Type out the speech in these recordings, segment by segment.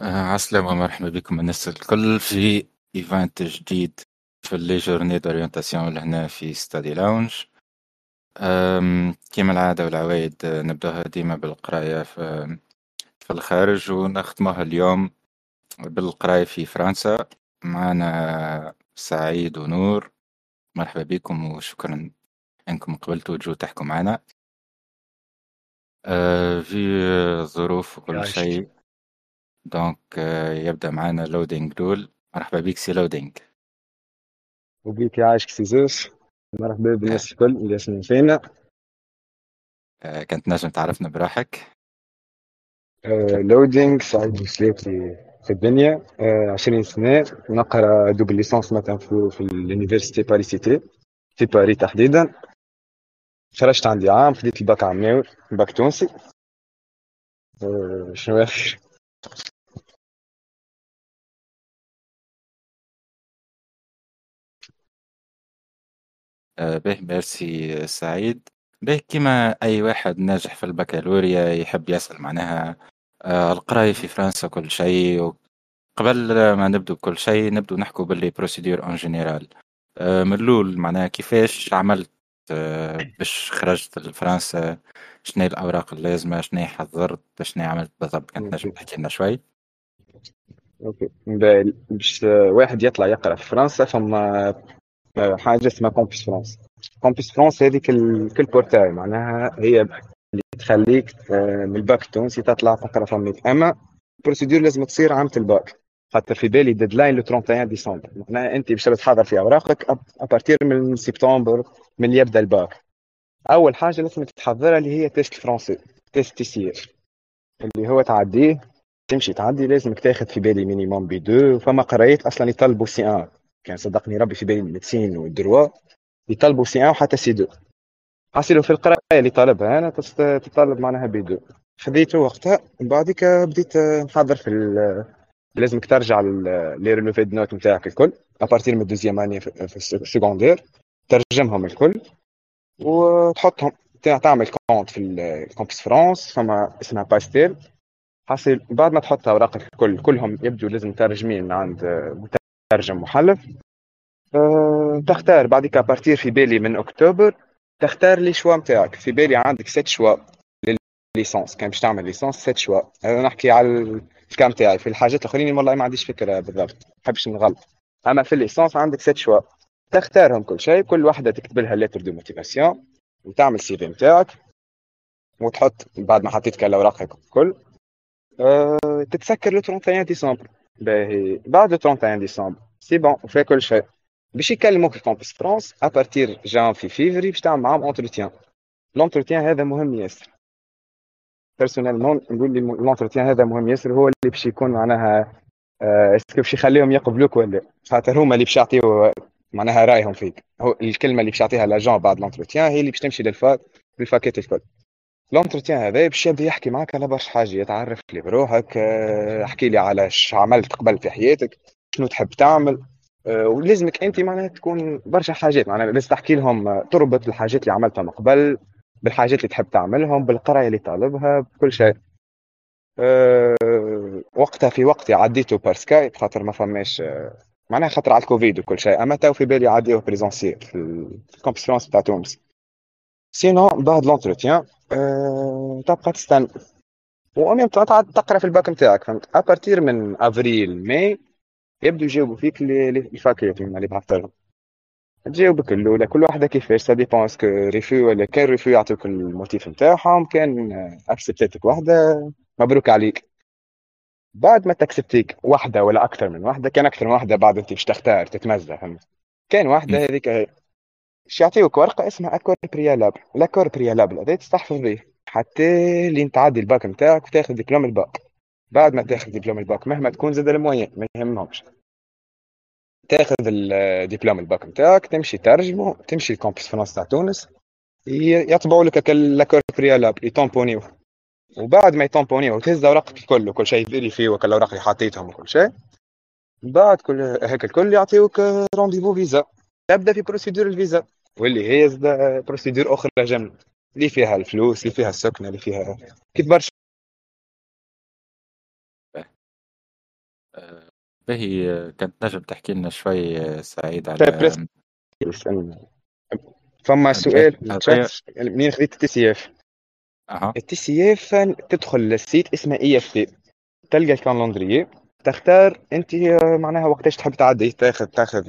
عسلامة ومرحبا بكم الناس الكل في event جديد في les journées d'orientation لهنا في Study Lounge كيما العادة والعوايد نبدأها ديما بالقراية في, في الخارج ونختمها اليوم بالقراية في فرنسا. معنا سعيد ونور. مرحبا بكم وشكرا إنكم قبلتوا وتجوا تحكوا معنا. آه، في ظروف وكل شيء. دونك يبدأ معنا لودينج رول مرحبا بك سي لودينج وبيك يعيشك سي زوس مرحبا بالناس الكل اللي يسمعوا فينا. كنت نجم تعرفنا براحك. لودينج سعيد بوسليتي في الدنيا. عشرين سنة نقرأ دوبل ليسونس مثلا في, في اليونيفرسيتي باري سيتي في باري تحديدا. خرجت عندي عام خديت الباك عماوي باك تونسي. شنو اخر به ميرسي سعيد. به كيما أي واحد ناجح في البكالوريا يحب يسأل معناها آه، القراية في فرنسا كل شيء قبل ما نبدو بكل شيء نبدو نحكوا ب les procédures en général من الأول معناها كيفاش عملت آه، باش خرجت لفرنسا؟ شنو الأوراق اللازمة؟ شنو حضرت؟ شنو عملت؟ بالضبط كنت نجم تحكي لنا شوي. okay. باش واحد يطلع يقرأ في فرنسا فما حاجة اسمها Campus France Campus France هذيك كل portail معناها هي اللي تخليك آه، من الباك التونسي تطلع تقرأ فميك أما ال procédure لازم تصير عامة الباك. خاطر في بالي ديدلاين لو 31 ديسمبر معناها أنت باش تحضر في أوراقك ابارتير من سبتمبر من اللي يبدأ الباك. أول حاجة لازم تحضرها اللي هي تيست فرونسي تيست تيسير. اللي هو تعديه تمشي تعدي لازمك تاخذ في بالي مينيموم بي 2 فما قرايات أصلا يطلبوا سي 1 كان صدقني ربي في بالي الميدسين والدروا يطلبوا سي 1 وحتى سي 2 حصلوا في القراية اللي طالبها أنا تطلب معناها بي 2 خذيته وقتها بعديك بديت نحضر في لازمك تترجم les relevés de notes نتاعك الكل à partir من ال deuxième année في ال secondaire ترجمهم الكل وتحطهم تعمل compte في ال Campus France فما اسمها باستيل حاصل بعد ما تحط أوراقك الكل كلهم يبدو لازم مترجمين من عند مترجم محلف أه تختار بعدك à partir في بالي من أكتوبر. تختار les choix نتاعك في بالي عندك ست شوا للليسونس كان باش تعمل licence six choix أنا نحكي على ال cas متاعي في الحاجات الأخرين والله ما عنديش فكرة بالضبط. ما نحبش نغلط. أما في ال licence عندك six choix تختارهم كل شيء. كل واحدة تكتب لها lettre de motivation وتعمل CV نتاعك وتحط بعد ما حطيت أوراقك الكل. أه تتسكر le 31 ديسمبر باهي بعد le 31 décembre c'est bon وفي كل شيء باش يكلموك في Campus France à partir جانفي فيفري باش تعمل معاهم entretien l'entretien هذا مهم ياسر personnellement نقول لي l'entretien هذا مهم ياسر هو اللي باش يكون معناها est-ce que باش يخليهم يقبلوك ولا خاطر هما اللي باش يعطيو معناها رايهم فيك هو الكلمة اللي باش يعطيها l'agent بعد l'entretien هي اللي باش تمشي لل facs بال facات الكل l'entretien هذا باش يبدأ يحكي معك على برشا حاجة. تعرف لي بروحك احكي لي على اش عملت قبل في حياتك شنو تحب تعمل ولازمك أنت معناها تكون برشا حاجات. معناها لازم تحكي لهم تربط الحاجات اللي عملتها من قبل بالحاجات اللي تحب تعملهم بالقراية اللي طالبها بكل شيء. أه وقتها في وقتي عديته par Skype خاطر ما فماش معناها خاطر على الكوفيد وكل شيء. أما تو في بالي عادي présentiel في ال Campus France تاع تونس. sinon بعد l'entretien أه تبقى تستنى. و même تقعد تقرأ في الباك نتاعك فهمت؟ à partir من افريل ماي يبدو يجاوبوا فيك ال facات اللي بعثت لهم تجاوبك الأولى كل واحدة كيفاش؟ ça dépend est-ce que refus ولا كان refus يعطيك ال motif نتاعهم كان acceptاتك واحدة مبروك عليك. بعد ما ت acceptيك واحدة ولا أكثر من واحدة كان أكثر من واحدة بعد أنت باش تختار فهمت؟ كان واحدة هذيك باش يعطيوك ورقة اسمها accord préalable ال accord préalable هذا تستحفظ به حتى لين تعدي الباك نتاعك وتاخذ diplôme ال bac. بعد ما تاخذ diplôme ال bac مهما تكون زاد ال moyenne ما يهمهمش. تاخذ ال diplôme ال bac نتاعك تمشي ترجمه تمشي ال Campus France تاع تونس. يطبعوا لك l'accord préalable ي tamponneيوه. وبعد ما ي tamponneيوه وتهز أوراقك الكل وكل شيء يديري فيه وكل الاوراق اللي حطيتهم وكل شيء. بعد كل هيك الكل يعطيوك rendez-vous visa تبدأ في procédure الفيزا. واللي هي procédure أخرى جنب اللي فيها الفلوس اللي فيها السكنة اللي فيها كيف برشا. آه، باهي كانت نجم تحكي لنا شوي آه، سعيد على فما سؤال منين خذيت ال TCF؟ ال TCF تدخل لل site اسمه IFT تلقى ال calendrier تختار أنت معناها وقتاش تحب تعدي تاخذ تاخذ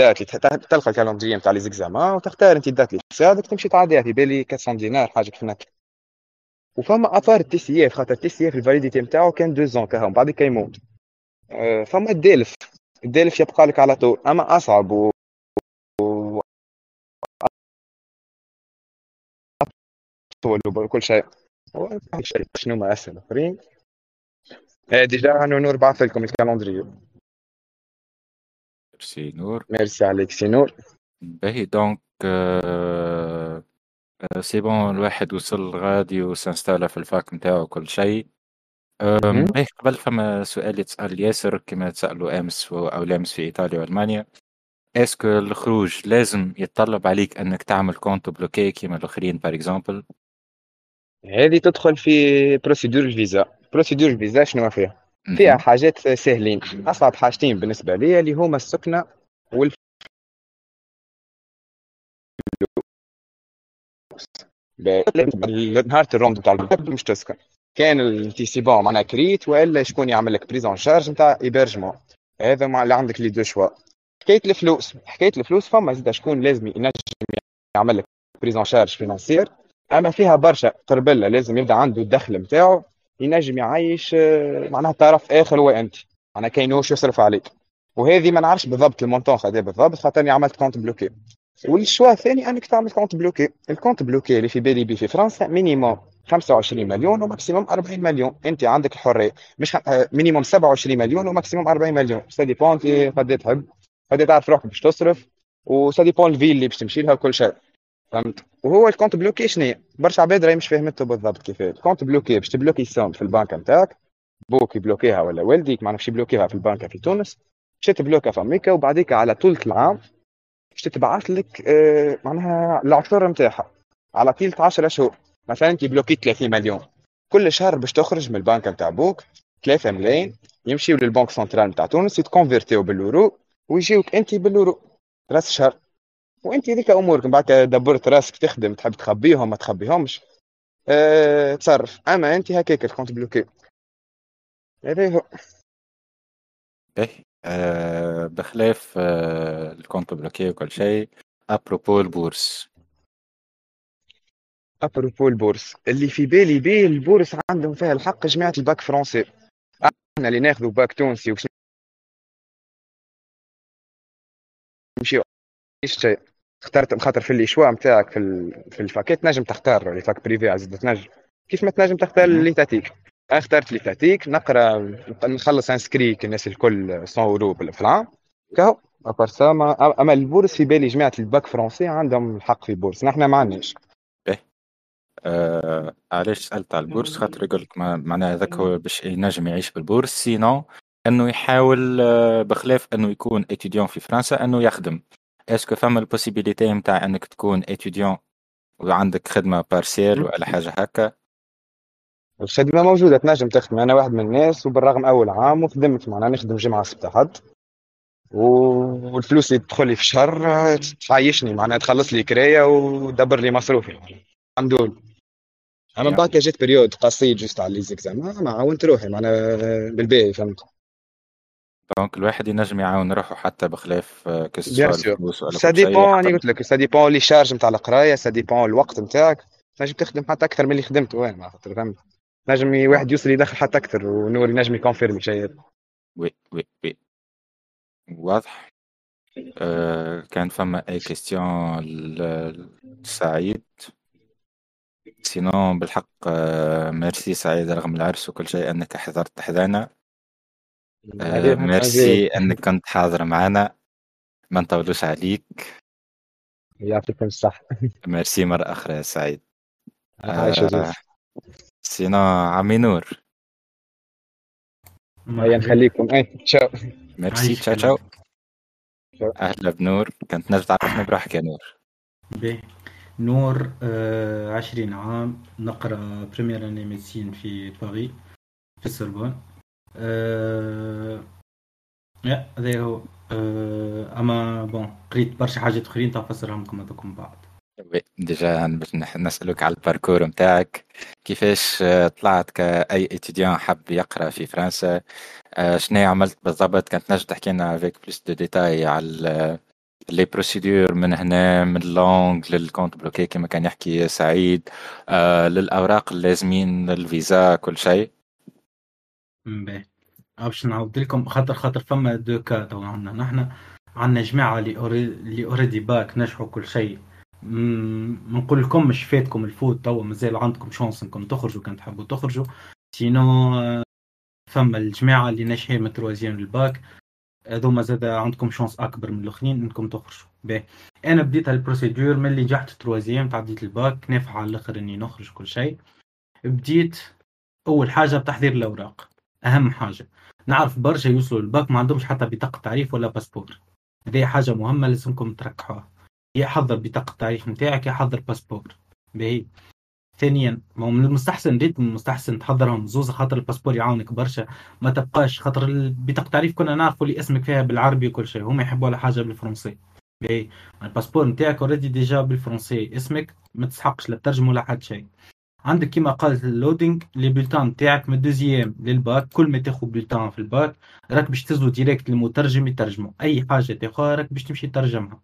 دات تلقى الكالندري نتاع لي زيكزامان وتختار انت الدات اللي تساعدك تمشي تعديها في بالي 400 دينار حاجة كيف وفما اثار التي سي اف خاطر التي سي اف الفاليديتي نتاعو كان دو زون كهو بعد كيموت أه فما الدالف الدالف يبقى لك على طول. أما أصعب و... طول كل شيء. شنو ما أسهل أخرين؟ إيه، ديجا نور بعث لكم الكالندريو ميرسي نور ميرسي عليك سي نور باهي donc آه c'est bon الواحد وصل غادي و s'installa في ال fac نتاعو كل شيء باهي قبل فما سؤال يتسأل ياسر كما تسألوا أمس أو لامس في إيطاليا وألمانيا est-ce que الخروج لازم يتطلب عليك أنك تعمل compte bloqué كيما الآخرين par exemple هذه تدخل في procédure الفيزا procédure الفيزا شنو فيها؟ فيها حاجات سهلين أصعب حاجتين بالنسبة لي اللي هما السكنة وال نهار الروند نتاع مش تسكن. كان الانتيسيبون معناها كريت وإلا شكون يعمل لك بريزون شارج نتاع ايبرجمون هذا مع اللي عندك لي دو شوا. حكاية الفلوس. حكاية الفلوس فما زيد شكون لازم ينجم يعمل لك بريزون شارج فينانسير أما فيها برشا قربلة لازم يبدأ عنده الدخل نتاعو. ينجم يعيش آه، معناها طرف آخر هو أنت. معناها كاينوش يصرف عليك. وهذه ما نعرفش بالضبط ال montant هذا بالضبط خاطرني عملت compte bloqué وال choix الثاني أنك تعمل compte bloqué ال compte bloqué اللي في بالي بي في فرنسا minimum 25 مليون و maximum 40 مليون. أنت عندك الحرية. مش minimum 27 مليون و maximum 40 مليون. ça dépend قد تحب. قد تعرف روحك باش تصرف. و ça dépend ال ville اللي باش تمشي لها وكل شيء. فهمت. وهو ال compte bloqué شنو برشا عباد راهي مش فهمته بالضبط كيف ال compte bloqué باش ت bloqué somme في البنك نتاعك بوك ي bloquéها ولا والديك ما نعرفش ي bloquéها في البنك في تونس باش ت bloquéها في أمريكا وبعديك على طول العام باش تتبعث لك آه معناها العشور نتاعها. على طيلة 10 شهور مثلا انت bloqué 30 مليون. كل شهر باش تخرج من البنك نتاع بوك 3 ملايين يمشيو لل banque centrale نتاع تونس يت convertiو بال euro ويجيوك انت بالورو رأس الشهر. وانت هذيك أمورك من بعد دبرت راسك تخدم تحب تخبيهم ما تخبيهمش. آه تصرف. أما أنت هكاك ال compte bloqué. هذا هو. باهي آه بخلاف آه ال compte bloqué وكل شيء à propos ال bourse. à propos ال bourse. اللي في بالي بيه ال bourse عندهم فيها الحق جماعة ال bac français إحنا اللي ناخذوا باك تونسي وش نمشيو شيء. اخترت خاطر في الإشواء نتاعك في في الفاكيت نجم تختار اللي فاك بريفي عزيز تنجم كيف ما تنجم تختار اللي تاتيك اخترت اللي تاتيك نقرأ نخلص انسكري الناس الكل 100 اورو في العام كهو ابار ما أما البورس في بالي جماعة الباك فرونسي عندهم الحق في البورس نحن ما عندناش. آه علاش سألت على البورس؟ خاطر يقول لك معناها هذاك هو باش ينجم يعيش بالبورس سينو إنه يحاول آه، بخلاف إنه يكون اتيديون في فرنسا إنه يخدم. est-ce que فما ال possibilité نتاع إنك تكون étudiant وعندك خدمة partiel ولا حاجة هكا؟ الخدمة موجودة تنجم تخدم. أنا واحد من الناس وبالرغم أول عام وخدمت معناها نخدم جمعة سبت حد والفلوس اللي تدخل لي في الشهر تعيشني معناها تخلص لي كراية ودبر لي مصروفي. الحمد لله. اما بعد جات période قصير juste على les examens ما عاونت روحي معناها بالباهي فهمت؟ donc الواحد ينجم يعاون روحه حتى بخلاف bien sûr ça dépend أنا قلت لك ça dépend les charges نتاع القراية ça dépend الوقت نتاعك تنجم تخدم حتى أكثر من اللي خدمته وين ما خاطر فهمت. نجم واحد يوصل يدخل حتى أكثر ونور ينجم ي confirmer شيء oui oui oui واضح. أه كان فما أي question لسعيد. sinon بالحق ميرسي سعيد رغم العرس وكل شيء أنك حضرت حذانا. آه ميرسي إنك كنت حاضر معنا ما نطولوش عليك. يعطيكم الصحة ميرسي مرة أخرى يا سعيد. آه sinon عمي نور. هيا نخليكم et ciao. merci ciao ciao. أهلا بنور. كنت نجم تعرفنا بروحك يا نور. بيه نور آه عشرين عام. نقرأ première année médecine في باريس في السوربون أه لا هذا هو أه أما bon قريت برشا حاجات أخرين تفسرهم لكم هذوكم بعد oui déjà باش نسألك على ال parcours متاعك كيفاش آه، طلعت كأي étudiant حب يقرأ في فرنسا؟ آه، شنو عملت بالضبط؟ كان تنجم تحكي لنا avec plus de détails على les procédures من هنا من ال langue لل compte bloqué كما كان يحكي سعيد آه، للأوراق اللازمين الفيزا كل شيء. باهي باش نعاود لكم خاطر خاطر فما deux cas تو عندنا. نحن عندنا جماعة اللي اللي already bac نجحوا كل شيء. ما نقول لكم مش فاتكم الفوت توا مازال عندكم chance إنكم تخرجوا كان تحبوا تخرجوا. sinon فما الجماعة اللي ناجحين من troisième ال bac هذوما زاد عندكم chance أكبر من الأخرين إنكم تخرجوا. باهي. أنا بديت هال procédure من اللي نجحت troisième تعديت الباك نافع على الأخر إني نخرج كل شيء. بديت أول حاجة بتحضير الأوراق. أهم حاجة. نعرف برشا يوصلوا للباك ما عندهمش حتى بطاقة تعريف ولا passeport. هذه حاجة مهمة لازمكم تركحوها. يا حضر بطاقة التعريف نتاعك يا حضر passeport. باهي. ثانيا ما هو من المستحسن ريت من المستحسن تحضرهم. زوز خاطر ال passeport يعاونك برشا. ما تبقاش خاطر بطاقة التعريف كنا نعرفوا اللي اسمك فيها بالعربي وكل شيء. هما يحبوا على حاجة بالفرنسي. باهي. ال passeport نتاعك already déjà بالفرنسي. اسمك ما تسحقش لا تترجم ولا حد شيء. عندك كيما قالت اللودينج les bulletins نتاعك من ال deuxième لل bac كل ما تاخذ bulletin في الباك راك باش تزو directe للمترجم يترجمه أي حاجة تاخذها راك باش تمشي تترجمها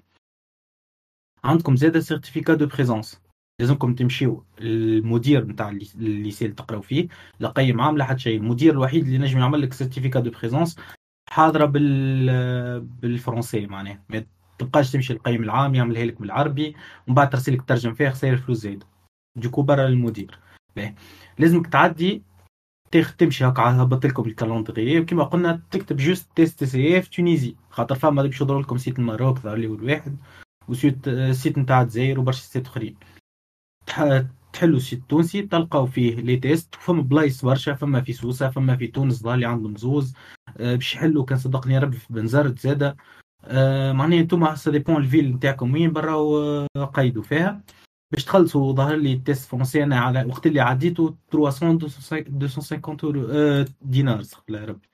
عندكم زاده certificat de présence لازمكم تمشيو المدير نتاع اللي تقراو فيه لا قيم عام لا حتى شيء. المدير الوحيد اللي نجم يعمل لك certificat de présence حاضرة بال بالفرنسي معناها. ما تبقاش تمشي القيم العام يعملها لك بالعربي ومن بعد ترسل لك ترجم فيها خسائر فلوس زايدة. du coup برا المدير لازمك تعدي تمشي هكا هبط لكم ال calendrier. كيما قلنا تكتب juste test TCF Tunisie خاطر فما باش يضرب لكم site ال Maroc ظهر لي الواحد. و site site نتاع الجزائر وبرشا sites أخرين. تحلوا ال site التونسي تلقاو فيه les tests. فما بلايص برشا فما في سوسة فما في تونس ظهر لي عندهم زوز. آه، باش يحلوا كان صدقني ربي في بنزرت زاده. آه، معناها انتوما ça dépend ال ville نتاعكم وين برا قيدوا فيها. باش تخلصوا ظهر لي ال test français أنا على وقت اللي عديته 300 250 اورو آه، دينار استغفر ربي.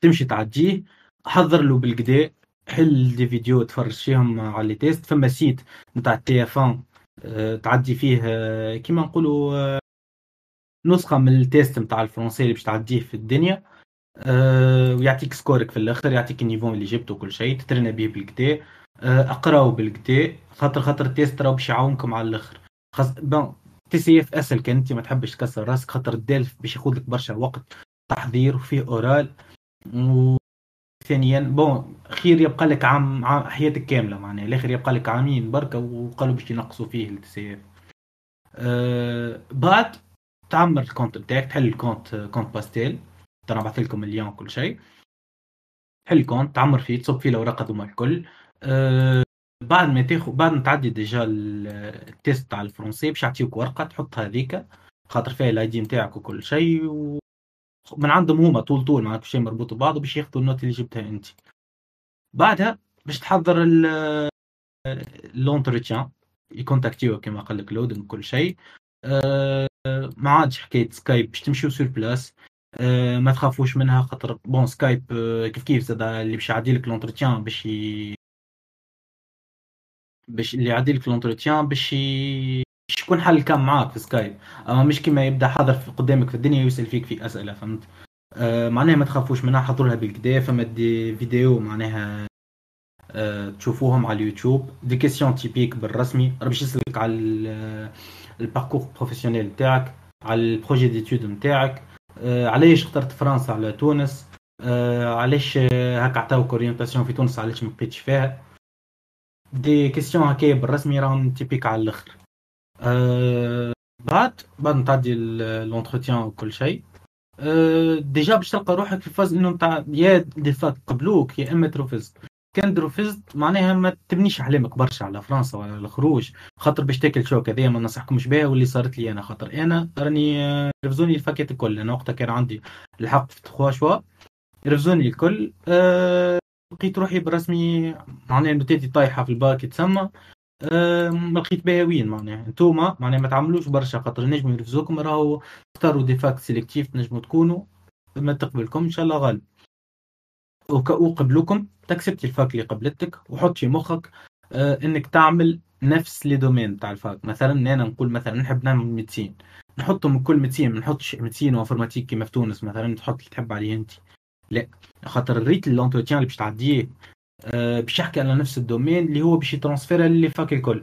تمشي تعديه حضر له بالقدا حل des vidéos تفرج فيهم على les tests. فما site نتاع TF1 تعدي فيه آه، كيما نقولوا آه، نسخة من التيست نتاع الفرنسي اللي باش تعديه في الدنيا. ويعطيك سكورك في الآخر يعطيك النيفون اللي جبته وكل شيء تترنى به بالكدا أقراو بالكدا خاطر خاطر التيست راه باش يعاونكم على الأخر. خاص بون تي سي إف أسهل كان أنت ما تحبش تكسر راسك خاطر الدال باش ياخذ لك برشا وقت تحضير وفيه أورال. و ثانيا بون خير يبقى لك عام, عام حياتك كاملة معناها الآخر يبقى لك عامين بركة وقالوا باش ينقصوا فيه التي سي إف. أه بعد تعمر ال compte بتاعك تحل ال compte compte Pastel أنا بعث لكم ال lien وكل شيء. حل ال compte تعمر فيه تصب فيه الأوراق هذوما الكل. أه بعد ما تاخذ بعد ما تعدي déjà ال test تاع الفرنسي باش يعطيوك ورقة تحط هذيك خاطر فيها ال ID نتاعك وكل شيء و... من عندهم هما طول طول معناها كل شيء مربوط ببعضه باش ياخذوا ال notes اللي جبتها انت. بعدها باش تحضر l'entretien ي contacti و كما قال لك لودن كل شيء. أه ما عادش حكاية Skype باش تمشيو sur place أه ما تخافوش منها خاطر bon Skype كيف كيف زاد اللي باش يعدي لك l'entretien باش ي... باش اللي يعدي لك l'entretien باش يكون حل cam معاك في Skype. أما مش كيما يبدا حاضر في قدامك في الدنيا ويسأل فيك في أسئلة فهمت؟ آه معناها ما تخافوش منها حضروا لها بالكدا فما des vidéos معناها آه تشوفوهم على ال YouTube. des questions typiques بالرسمي. باش يسألك على ال parcours professionnel نتاعك على ال projet d'études نتاعك آه علاش اخترت فرنسا على تونس؟ آه علاش هكا عطاوك orientation في تونس؟ علاش ما بقيتش فيها؟ des questions هكايا بالرسمي راهم typiques على الأخر. أه بعد بعد ما تعدي l'entretien وكل شيء. أه déjà باش تلقى روحك في phase إنه نتاع يا des facs قبلوك يا إما تروفزت كان دروفزت معناها ما تبنيش احلامك برشا على فرنسا ولا الخروج خاطر باش تاكل choc هذايا ما ننصحكمش بها واللي صارت لي أنا خاطر أنا راني رفزوني الفاكيت الكل. أنا وقتها كان عندي الحق في trois choix رفزوني الكل. أه لقيت روحي برسمي معناها نوتاتي طايحة في الباك يتسمى أه ما لقيت بها وين معناها. انتوما معناها ما تعملوش برشا خاطر نجموا يرفزوكم راهو اختاروا des facs sélectives تنجموا تكونوا ما تقبلكم إن شاء الله غالب. وقبلوكم تكسبتي الفاك اللي قبلتك وحط في مخك آه إنك تعمل نفس لي دومين تاع الفاك. مثلا أنا نقول مثلا نحب نعمل ميدسين نحطهم كل ميدسين ما نحطش ميدسين وانفورماتيك كيما في تونس مثلا تحط اللي تحب عليه انت لا. خاطر الريت لونتروتيان اللي باش تعديه آه باش يحكي على نفس الدومين اللي هو باش يترانسفير اللي فاك الكل.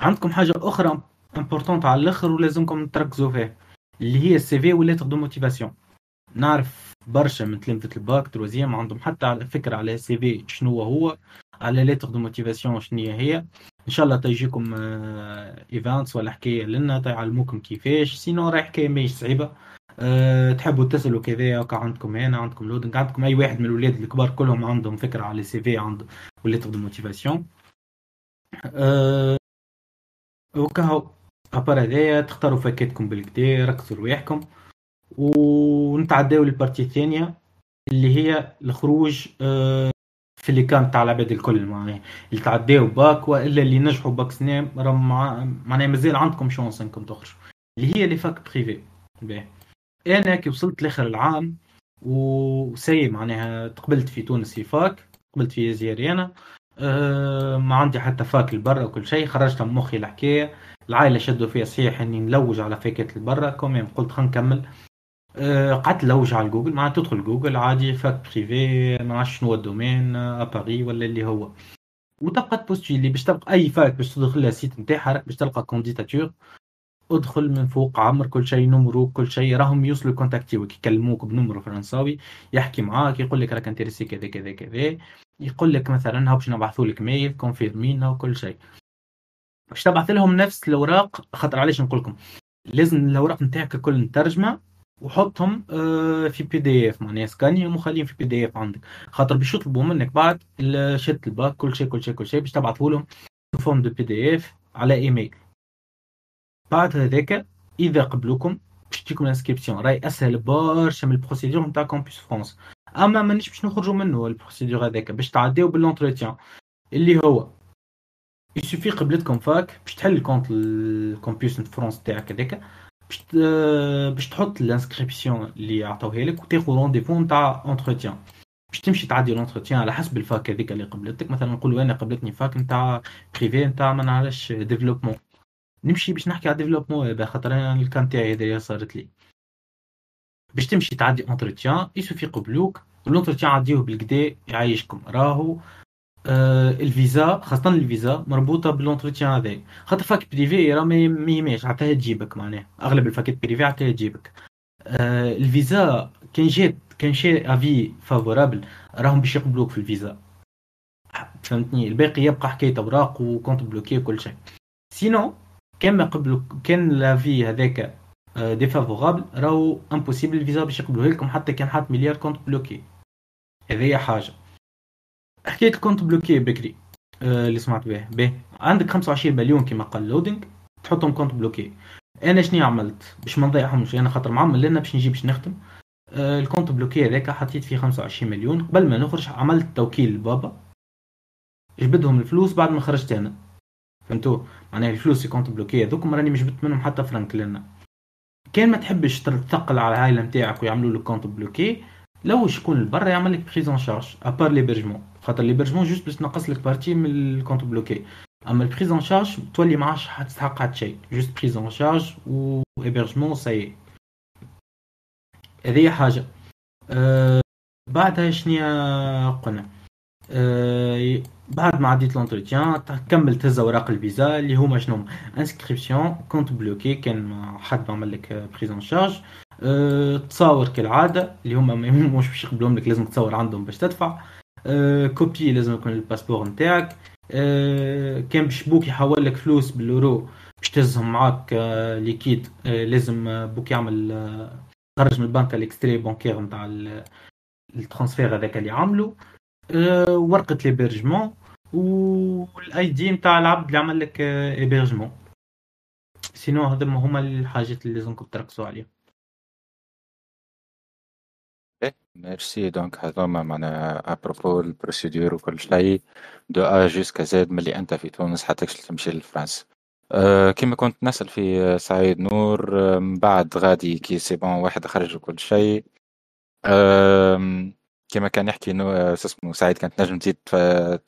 عندكم حاجة أخرى importante على الآخر ولازمكم تركزوا فيها اللي هي ال CV و la lettre de motivation نعرف برشا من تلامذة الباك troisième عندهم حتى على فكرة على ال CV شنو هو على lettre de motivation شنو هي إن شاء الله تيجيكم events ولا حكاية لنا تعلموكم كيفاش. sinon راهي حكاية ماهيش صعيبة. أه تحبوا تسالوا كذا هكا عندكم هنا عندكم لودنج عندكم أي واحد من الاولاد الكبار كلهم عندهم فكرة على ال CV عند و lettre de motivation أه وكهو à part هذايا تختاروا فاكاتكم بالكدا ركزوا رواحكم ونتعداو لل partie الثانية اللي هي الخروج آه، في les cas تاع العباد الكل معناها. اللي تعداو باك وإلا اللي نجحوا باك سنام راهم معناها مازال عندكم chance إنكم تخرجوا. اللي هي les facs privées أنا كي وصلت لآخر العام وسي معناها تقبلت في تونس في fac قبلت في زياريانا أه ما عندي حتى fac لبرا وكل شيء خرجت من مخي الحكاية. العائلة شدوا فيها صحيح إني نلوج على فاكات لبرا quand même قلت خلينا نكمل. أه قعدت نلوج على جوجل معناتها تدخل جوجل عادي fac privée ما نعرفش شنو ال domaine اباري ولا اللي هو. وتبقى ت postuler باش تلقى أي fac باش تدخل لها ال site نتاعها باش تلقى candidature ادخل من فوق عمر كل شيء نمرو كل شيء. راهم يوصلوا كونتاكتيوك يكلموك بنمرو فرنساوي. يحكي معاك يقول لك راك intéressé كذا كذا كذا. يقول لك مثلا ها باش نبعثوا لك mail كونفيرمينا وكل شيء. باش تبعث لهم نفس الأوراق خاطر علاش نقول لكم؟ لازم الأوراق نتاعك الكل مترجمه وحطهم آه، في PDF معناها سكانيهم وخليهم في PDF عندك. خاطر باش يطلبوا منك بعد شهاده الباك كل شيء كل شيء كل شيء باش تبعثوا لهم forme de PDF على ايميل بعد هذاك اذا قبلوكم باش تجيكم ال inscription راهي اسهل برشا من ال procédure نتاع Campus France اما مانيش باش نخرجوا منه ال procédure هذاك باش تعديو ب l'entretien اللي هو يسوفي قبلتكم fac باش تحل ال compte ال Campus France تاعك هذاك باش باش تحط ال inscription اللي عطاوها لك وتاخذ rendez-vous نتاع entretien باش تمشي تعدي l'entretien على حسب ال fac هذيك اللي قبلتك مثلا نقولوا أنا قبلتني fac نتاع privée نتاع ما نعرفش développement نمشي باش نحكي على développement خاطر أنا ال cas تاعي هذايا صارت لي. باش تمشي تعدي entretien يسوفي يقبلوك l'entretien عديوه بالكدا يعيشكم. راهو آه الفيزا خاصة الفيزا مربوطة ب l'entretien هذاك خاطر fac privée راه ما يهمش عطاها تجيبك معناها. أغلب الفاكات privées عطاها تجيبك. آه الفيزا كان جات كان شي avis favorable راهم باش يقبلوك في الفيزا فهمتني؟ الباقي يبقى حكاية أوراق و compte bloqué وكل شيء. sinon كان ما قبلوا كان l'avis هذاك défavorable راهو impossible الفيزا باش يقبلوه لكم حتى كان حاط مليار compte bloqué. هذه حاجة. حكاية ال compte bloqué بكري آه اللي سمعت به. به. عندك 25 مليون كما قال لودينج تحطهم compte bloqué. أنا شنو عملت؟ باش ما نضيعهمش أنا خاطر معمل لنا باش نجي باش نختم آه ال compte bloqué هذاك حطيت فيه 25 مليون. قبل ما نخرج عملت توكيل لبابا. جبدهم الفلوس بعد ما خرجت أنا. فهمتوا معناها الفلوس اللي compte bloqué هذوك راني مش جبت منهم حتى فرنك لنا كان ما تحبش تثقل على العائله نتاعك ويعملوا لك compte bloqué لو شكون برا يعمل لك prise en charge à part l'hébergement خاطر l'hébergement juste باش تنقص لك partie من ال compte bloqué أما ال prise en charge تولي ما عادش تستحق حتى شيء juste prise en charge و hébergement c'est هذه حاجة. أه بعدها شنيا قلنا؟ بعد ما عديت l'entretien كمل تهز اوراق الفيزا اللي هما شنو؟ inscription compte bloqué كان حد عمل لك prise en charge أه تصاور كالعادة اللي هما مش باش يقبلهم لك لازم تصور عندهم باش تدفع. copie لازم يكون ال passeport نتاعك. كان باش بوك يحول لك فلوس باليورو باش تهزهم معاك liquide لازم بوك يعمل خرج من البنك ال extrait bancaire نتاع ال transfert هذاك اللي عملو أه ورقة l'hébergement وال ID نتاع العبد اللي عمل لك hébergement sinon هذوما هما الحاجات اللي لازمكم تركزوا عليهم. merci donc هذوما معناها à propos ال procédure وكل شيء de A jusqu'à Z ملي أنت في تونس حتى تمشي لفرنسا. أه كيما كنت نسأل في سعيد نور من بعد غادي كي c'est bon واحد خرج وكل شيء. أه كما كان يحكي إنه اسمه سعيد كانت نجم تزيد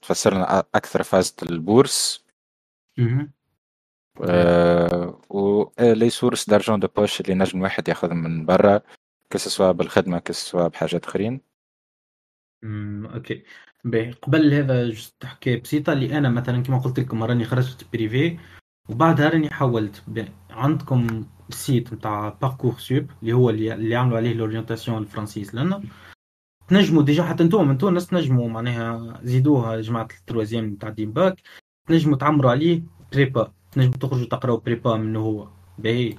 تفسر لنا أكثر فازة ال bourse. آه و les sources d'argent de poche اللي نجم واحد ياخذهم من برا. كسوا بالخدمه كسوا بحاجات أخرين. OK. باهي. قبل هذا juste تحكي بسيطة اللي أنا مثلا كما قلت لكم راني خرجت privé وبعدها راني حولت. عندكم ال site نتاع Parcoursup اللي هو اللي, اللي عملوا عليه l'orientation الفرنسيس لنا تنجموا déjà حتى أنتم من تونس تنجموا معناها زيدوها جماعة ال troisième نتاع دين باك تنجموا تعمروا عليه prépa تنجموا تخرجوا تقراوا prépa منه هو. باهي.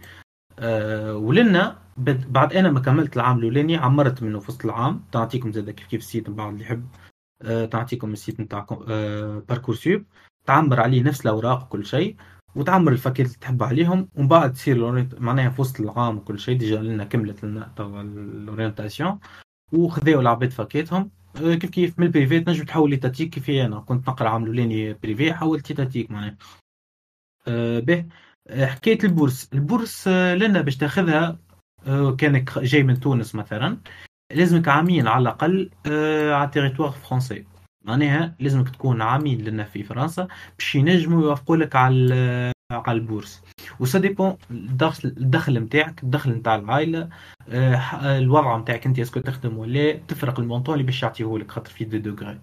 أه ولنا بعد أنا ما كملت العام الأولاني عمرت منه في وسط العام. تعطيكم زاد كيف كيف ال site بعض اللي يحب. أه تعطيكم ال site نتاعكم أه Parcoursup تعمر عليه نفس الأوراق وكل شيء وتعمر الفاكيت اللي تحب عليهم ومن بعد تصير معناها في وسط العام وكل شيء déjà لنا كملت لنا ال orientation. وخذاو العباد فاكيتهم آه، كيف كيف من ال privé تنجم تحول ل étatique كيف أنا. كنت نقرأ عام الاولاني privé حولت ل étatique معناها. أه باهي. آه، حكايه ال bourse. ال bourse آه، لنا باش تاخذها كانك جاي من تونس مثلا لازمك عامين على الأقل على ال territoire français معناها لازمك تكون عامين لنا في فرنسا باش ينجموا يوافقوا لك على على ال bourse و ça dépend الدخل الدخل نتاعك الدخل نتاع العائلة آه، الوضع نتاعك انت est-ce que تخدم ولا تفرق ال montant اللي باش يعطيه لك خاطر في des degrés.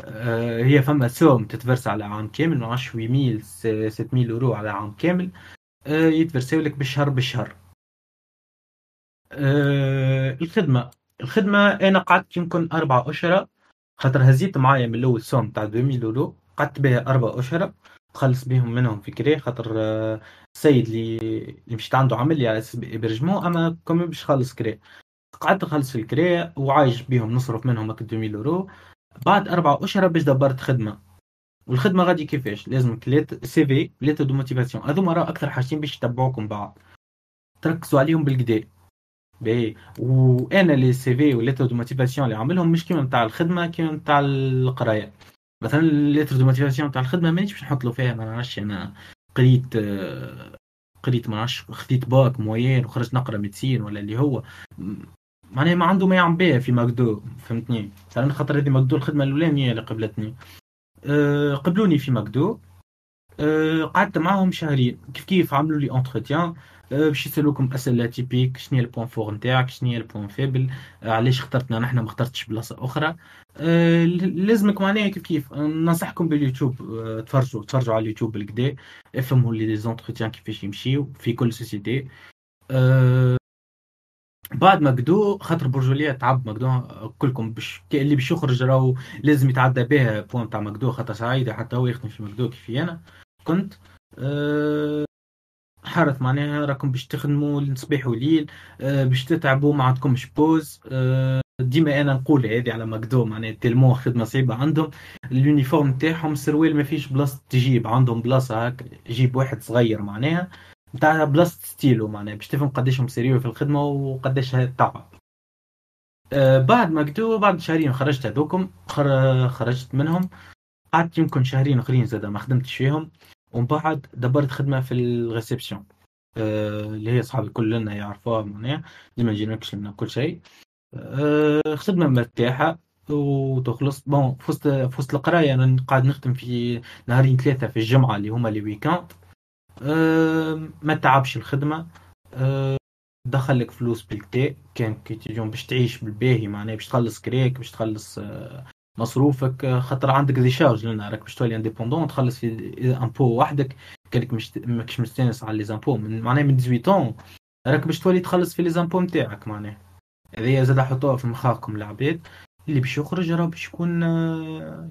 آه، هي فما somme تتفرس على عام كامل ما نعرفش 8000 6000 أورو على عام كامل آه، يتفرسوا لك بالشهر بالشهر. الخدمة. الخدمة أنا قعدت يمكن أربع أشهر خاطر هزيت معايا من الأول somme تاع 2000 أورو قعدت بها أربع أشهر. تخلص بهم منهم في كري خاطر السيد اللي اللي مشيت عنده عمل لي على hébergement أما quand même باش خلص كري. قعدت نخلص في الكري وعايش بهم نصرف منهم هكا 2000 أورو. بعد أربع أشهر باش دبرت خدمة. والخدمة غادي كيفاش؟ لازمك les CV lettre de motivation. هذوما راه أكثر حاجتين باش يتبعوكم بعض. تركزوا عليهم بالكدا باهي وأنا les CV و lettre de motivation اللي عاملهم مش كيما نتاع الخدمة كيما نتاع القراية. مثلا lettre de motivation نتاع الخدمة مانيش باش نحط له فيها ما نعرفش أنا قريت قريت ما نعرفش خديت bac moyen وخرجت نقرأ médecine ولا اللي هو. معناها ما عنده ما يعمل بها في McDo فهمتني؟ مثلا خاطر هذه McDo الخدمة الأولانية اللي قبلتني. أه قبلوني في McDo. أه قعدت معاهم شهرين. كيف كيف عملوا لي entretien أه باش يسالوكم اسئله typiques شنو هي ال points forts نتاعك شنو هي ال points faibles أه علاش اخترتنا نحن ما اخترتش بلاصة أخرى. أه لازمك معناها كيف كيف. ننصحكم باليوتيوب أه تفرجوا تفرجوا على اليوتيوب بالكدا افهموا les entretiens كيفاش يمشيو في كل société. أه بعد McDo خاطر برجولية تعب McDo كلكم باش اللي باش يخرج راهو لازم يتعدى بها point تاع McDo خاطر سعيد حتى هو يخدم في McDo كيفي أنا كنت. أه حرث معناها راكم باش تخدموا الصباح وليل أه باش تتعبوا ما عندكمش pause. أه ديما أنا نقول هذه على McDo معناها تلمو خدمة صعيبة عندهم. ال uniforme تاعهم السروال ما فيش بلاصة تجيب عندهم بلاصة هكا جيب واحد صغير معناها نتاع بلاصة ستيلو معناها باش تفهم قداش هم sérieux في الخدمة وقداش تعب أه بعد McDo بعد شهرين خرجت هذوكم خرجت منهم. قعدت يمكن شهرين أخرين زاد ما خدمتش فيهم. ومن بعد دبرت خدمة في ال réception أه اللي هي صحابي كلنا يعرفوها معناها ديما نجي لنا كل شيء. أه خدمة مرتاحة وتخلص. Bon فزت فزت القراية أنا قاعد نخدم في نهارين ثلاثة في الجمعة اللي هما les weekends أه ما تعبش الخدمة. أه دخل لك فلوس بالكدا كان كي تجون باش تعيش بالباهي معناها باش تخلص كراك باش تخلص أه مصروفك خاطر عندك des charges لنا راك باش تولي indépendant تخلص في impôts وحدك كانك مش ماكش مستانس على les impôts معناها من 18 راك باش تولي تخلص في les impôts نتاعك معناها. هذه زاد حطوها في مخاكم العباد اللي باش يخرج راه باش يكون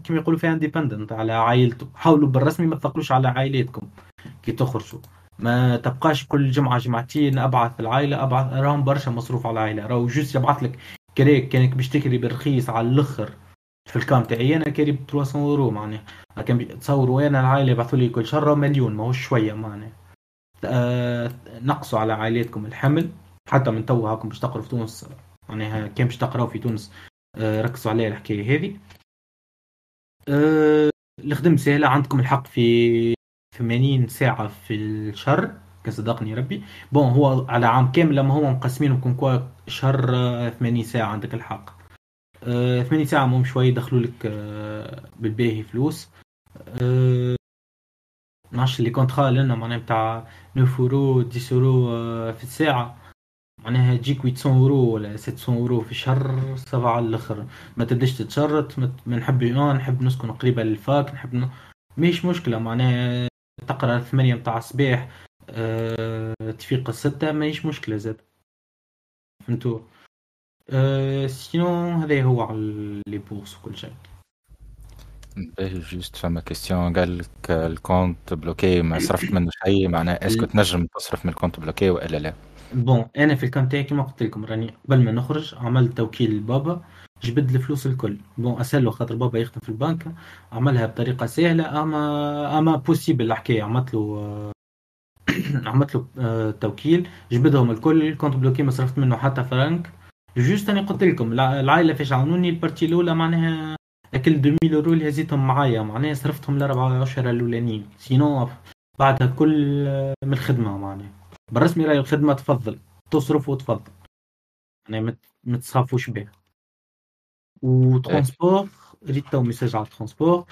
كما يقولوا فيها indépendant على عائلته. حاولوا بالرسمي ما تثقلوش على عائلاتكم كي تخرجوا. ما تبقاش كل جمعة جمعتين أبعث العائلة ابعث راهم برشا مصروف على العائلة. راهو juste يبعث لك كراك كانك باش تكري بالرخيص على الأخر. في ال cas متاعي. أنا كاري ب 300 اورو معناها. كان تصوروا أنا العائلة يبعثوا لي كل شهر مليون ما هو شوية معناها. أه نقصوا على عائلاتكم الحمل حتى من تو هاكم باش تقروا في تونس. معناها كان باش تقراو في تونس أه ركزوا عليها الحكاية هذه. أه الخدم سهلة عندكم الحق في 80 ساعة في الشهر كصدقني ربي. Bon هو على عام كامل لما هو مقسمينهم كون كوا شهر 80 ساعة عندك الحق. آه، ثمانية ساعة مهم شوي يدخلوا لك آه، بالباهي فلوس. آه، نعرفش les contrats لنا معناها بتاع 9 اورو 10 اورو آه، في الساعة. معناها تجيك 800 اورو ولا 600 اورو في الشهر سبعة الآخر. ما تبداش تتشرط ما نحب آه، نحب نسكن قريبة لل fac نحب ن... ماهيش مشكلة. معناها تقرأ ثمانية متاع الصباح أه... تفيق الستة ماهيش مشكلة زاد. فهمتوا؟ أه... Sinon هذا هو على les bourses وكل شيء Juste فما question قال لك ال compte bloqué ما صرفت منه شيء معناها est-ce que تنجم تصرف من ال compte bloqué والا لا Bon أنا في ال cas متاعي كيما قلت لكم راني قبل ما نخرج عملت توكيل لبابا جبد الفلوس الكل bon اساله خاطر بابا يخدم في البنك عملها بطريقه سهله اما اما possible الحكاية عملت له عملت له توكيل جبدهم الكل compte bloqué ما صرفت منه حتى فرانك juste أنا قلت لكم العائلة فاش عاونوني ال partie الأولى معناها هاك ال 2000 اورو اللي هزيتهم معايا معناها صرفتهم الاربع اشهر الأولانيين. Sinon بعدها كل آه، من الخدمة معناها. بالرسمي راهي الخدمة تفضل تصرف وتفضل. يعني ما تصافوش بها. و transport ريت تو message على ال transport،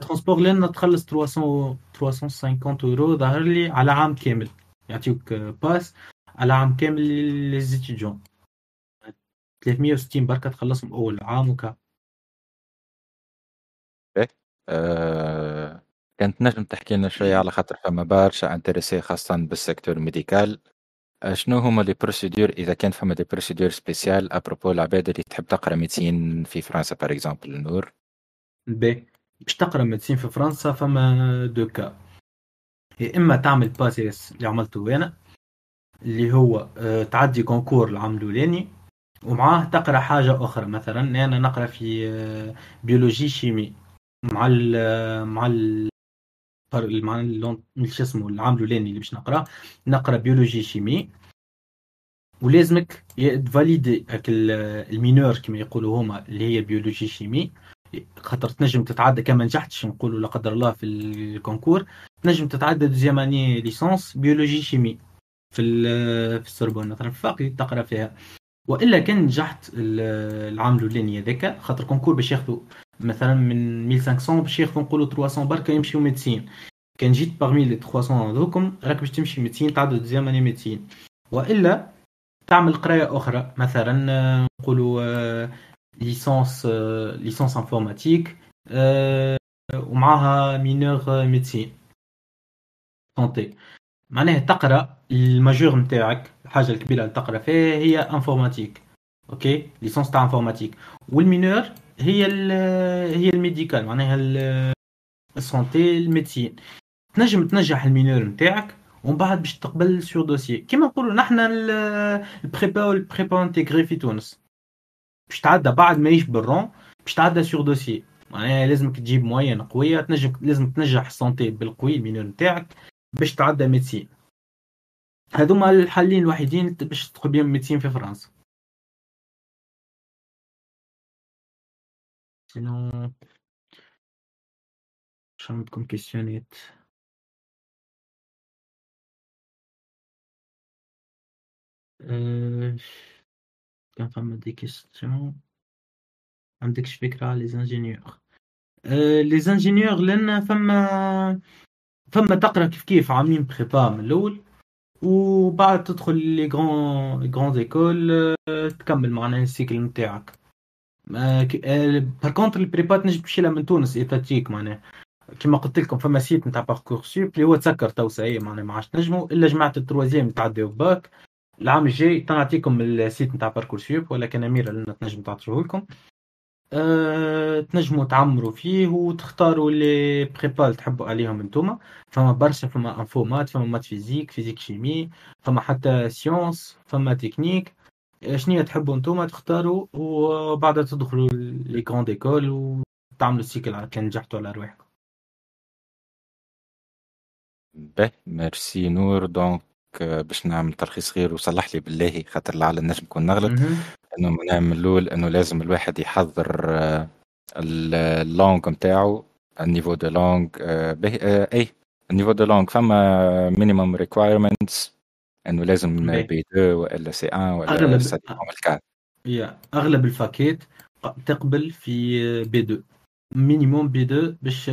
transport لنا تخلص 300 350 اورو ظهر لي على عام كامل. يعطيوك pass على عام كامل les étudiants 360 بركه تخلصهم أول عام وكا. إيه آه، كانت نجم تحكي لنا شوية على خاطر فما برشا intéressés خاصة بال secteur médical. شنو هما les procédures إذا كان فما des procédures spéciales à propos العباد اللي تحب تقرأ médecine في فرنسا par exemple نور؟ بي باش تقرأ médecine في فرنسا فما deux cas. يا إما تعمل PASS اللي عملته أنا اللي هو آه، تعدي concours العام الأولاني ومعاه تقرأ حاجة أخرى. مثلا أنا نقرأ في biologie chimie مع ال مع ال مع شو اسمه العام الأولاني اللي باش نقرأ. نقرأ biologie chimie. ولازمك تفاليدي ال mineure كما يقولوا هما اللي هي biologie chimie. خاطر تنجم تتعدى كما نجحتش نقولوا لا قدر الله في ال concours. تنجم تتعدى deuxième année licence biologie chimie في في السوربون. مثلا في تقرأ فيها. وإلا كان نجحت العام الاولاني هذاك خاطر concours باش ياخذوا مثلا من 1500 باش ياخذوا نقولوا 300 بركه يمشيو médecine. كان جيت parmi les 300 هذوكم راك باش تمشي médecine تعدى ل deuxième année médecine. وإلا تعمل قراية أخرى مثلا نقولوا licence licence informatique ومعاها mineure médecine. Santé معناها تقرأ ال majeure نتاعك الحاجة الكبيره اللي تقرأ فيها هي informatique أوكي؟ licence تاع informatique وال mineure هي ال هي ال médical معناها ال santé ال médecine. تنجم تنجح ال mineure نتاعك ومن بعد باش تقبل sur dossier كيما نقولوا نحن ال prépa وال prépa intégrée في تونس. باش تعدى بعد ما يجبر بالرون باش تعدى sur dossier معناها لازمك تجيب moyenne قوية تنجم لازم تنجح ال santé بالقوي ال mineure نتاعك باش تعدى médecine هذوما الحلين الوحيدين باش تدخل بهم médecine في فرنسا. Sinon شو عندكم questions أه... كان فما des questions عندكش فكرة على les ingénieurs. les ingénieurs لأن فما فما تقرأ كيف كيف عاملين prépa من الأول. وبعد تدخل les grandes les grandes écoles تكمل معناها ال cycle نتاعك par contre ال prépa تنجم تمشي من تونس ايتاتيك معناها كما قلت لكم فما site نتاع Parcoursup اللي هو تسكر تو ساي معناها ما عادش تنجموا الا جماعة ال troisième تعديو باك العام الجاي تنعطيكم ال site نتاع Parcoursup ولكن اميره لنا تنجم تعطيه لكم أه، تنجموا تعمروا فيه وتختاروا اللي تحبوا عليهم انتوما. فما برشا فما info maths فما maths physique physique chimie فما حتى sciences فما تكنيك شنية تحبوا انتوما تختاروا وبعدها تدخلوا les grandes écoles وتعملوا ال cycle كان نجحتوا على رواحكم. به ميرسي نور donc باش نعمل تلخيص صغير وصلح لي بالله خاطر لعل النجم نكون نغلط إنه من الأول إنه لازم الواحد يحضر آه، ال langue نتاعو ال niveau de langue et ال niveau de langue. فما minimum requirements إنه لازم B 2 وإلا C 1 ولا أغلب C 4 يا أغلب الفاكيت تقبل في B 2 minimum B 2 باش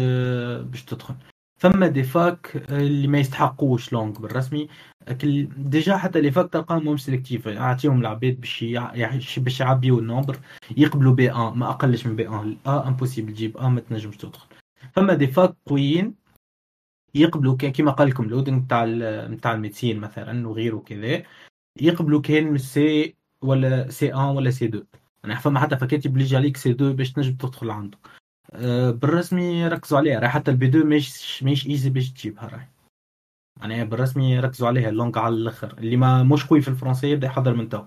باش تدخل. فما des facs اللي ما يستحقوش langue بالرسمي. déjà حتى les facs تلقاهم sélectives اعطيهم العباد باش باش يعبيو ال nombre يقبلوا B 1 ما أقلش من B 1 ا impossible تجيب ا ما تنجمش تدخل. فما des facs قويين يقبلوا كيما قال لكم لودينغ تاع نتاع ال médecine مثلا وغيره كذا يقبلوا كان سي ولا سي 1 ولا سي 2 يعني فما حتى فكاتي بليجي عليك C 2 باش تنجم تدخل عنده أه بالرسمي ركزوا عليها. راح حتى ال B 2 مش مش easy باش تجيبها راح يعني بالرسمي ركزوا عليها ال langue على الأخر. اللي ما مش قوي في الفرنسية يبدأ يحضر من تو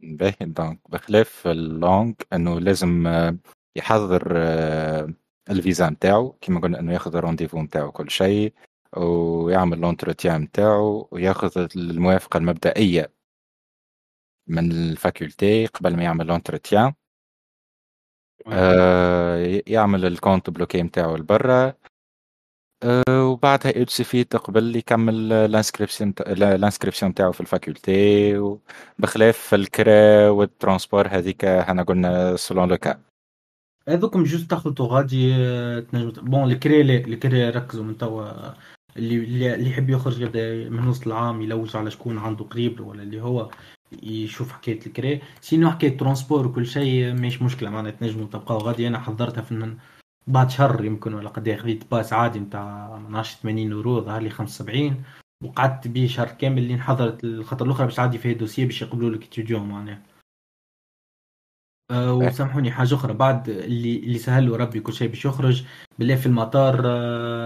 باهي donc بخلاف ال langue إنه لازم آه، يحضر آه، الفيزا نتاعو كيما قلنا إنه ياخذ ال rendez-vous نتاعو كل شيء ويعمل l'entretien نتاعو وياخذ الموافقة المبدئية من ال faculté قبل ما يعمل l'entretien آه يعمل ال compte bloqué نتاعو لبرا. آه وبعدها يتسفي تقبل يكمل ال inscription ال inscription نتاعو في ال faculté بخلاف الكرا وال transport هذيك إحنا قلنا selon le cas هذوكم juste تخلطوا غادي آه، تنجم bon الكري الكري ركزوا من توا اللي اللي يحب يخرج من وسط العام يلوج على شكون عنده قريب ولا اللي هو. يشوف حكاية الكري. sinon حكاية transport وكل شيء مش مشكلة. معناها تنجموا تبقاو غادي أنا حضرتها في بعد شهر يمكن ولا قد خذيت passe عادي نتاع 12 80 يورو ظهر لي 75 وقعدت به شهر كامل اللي نحضرت الخطر الأخرى باش عادي فيها dossier باش يقبلوا لك étudiant معناها. أه وسامحوني حاجة أخرى. بعد اللي اللي سهل ربي كل شيء باش يخرج بالله في المطار أه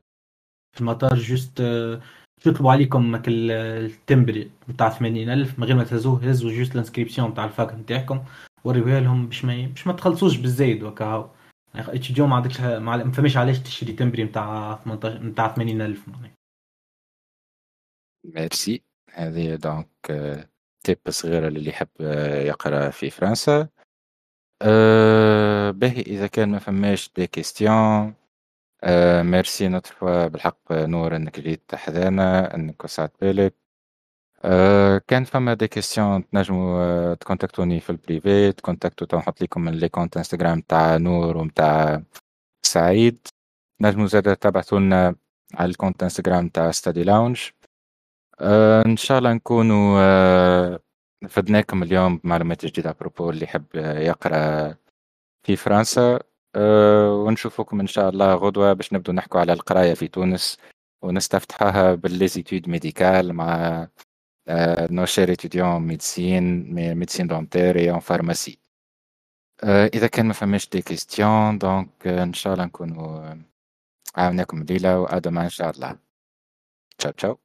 في المطار juste أه يطلبوا عليكم التمبري نتاع 80000 من غير ما تهزوه هزوا juste ال inscription نتاع ال fac نتاعكم وريوها لهم باش ما باش ما تخلصوش بالزايد وكا اتش ما عندكش ما فماش علاش تشري تمبري نتاع 18 نتاع 80000 معناها. ميرسي هذه donc tips صغيرة للي يحب يقرأ في فرنسا. أه باهي إذا كان ما فماش des questions أه ميرسي نوتر بالحق نور إنك جيت حذانا إنك وسعت بالك. أه كان فما des questions تنجموا أه تكونتاكتوني في ال privé تكونتاكتو تنحط لكم من les comptes إنستغرام تاع نور ومتاع سعيد. نجموا زادا تبعثوا لنا على ال compte إنستغرام تاع Study Lounge. أه إن شاء الله نكونوا أه أفدناكم اليوم بمعلومات جديدة à propos اللي يحب يقرأ في فرنسا. ونشوفكم إن شاء الله غدوة باش نبدو نحكوا على القراية في تونس ونستفتحها ب les études médicales مع nos chers étudiants en médecine médecine dentaire en pharmacie إذا كان ما فماش des questions donc إن شاء الله نكونوا عاوناكم الليلة وادم إن شاء الله. تشاو تشاو.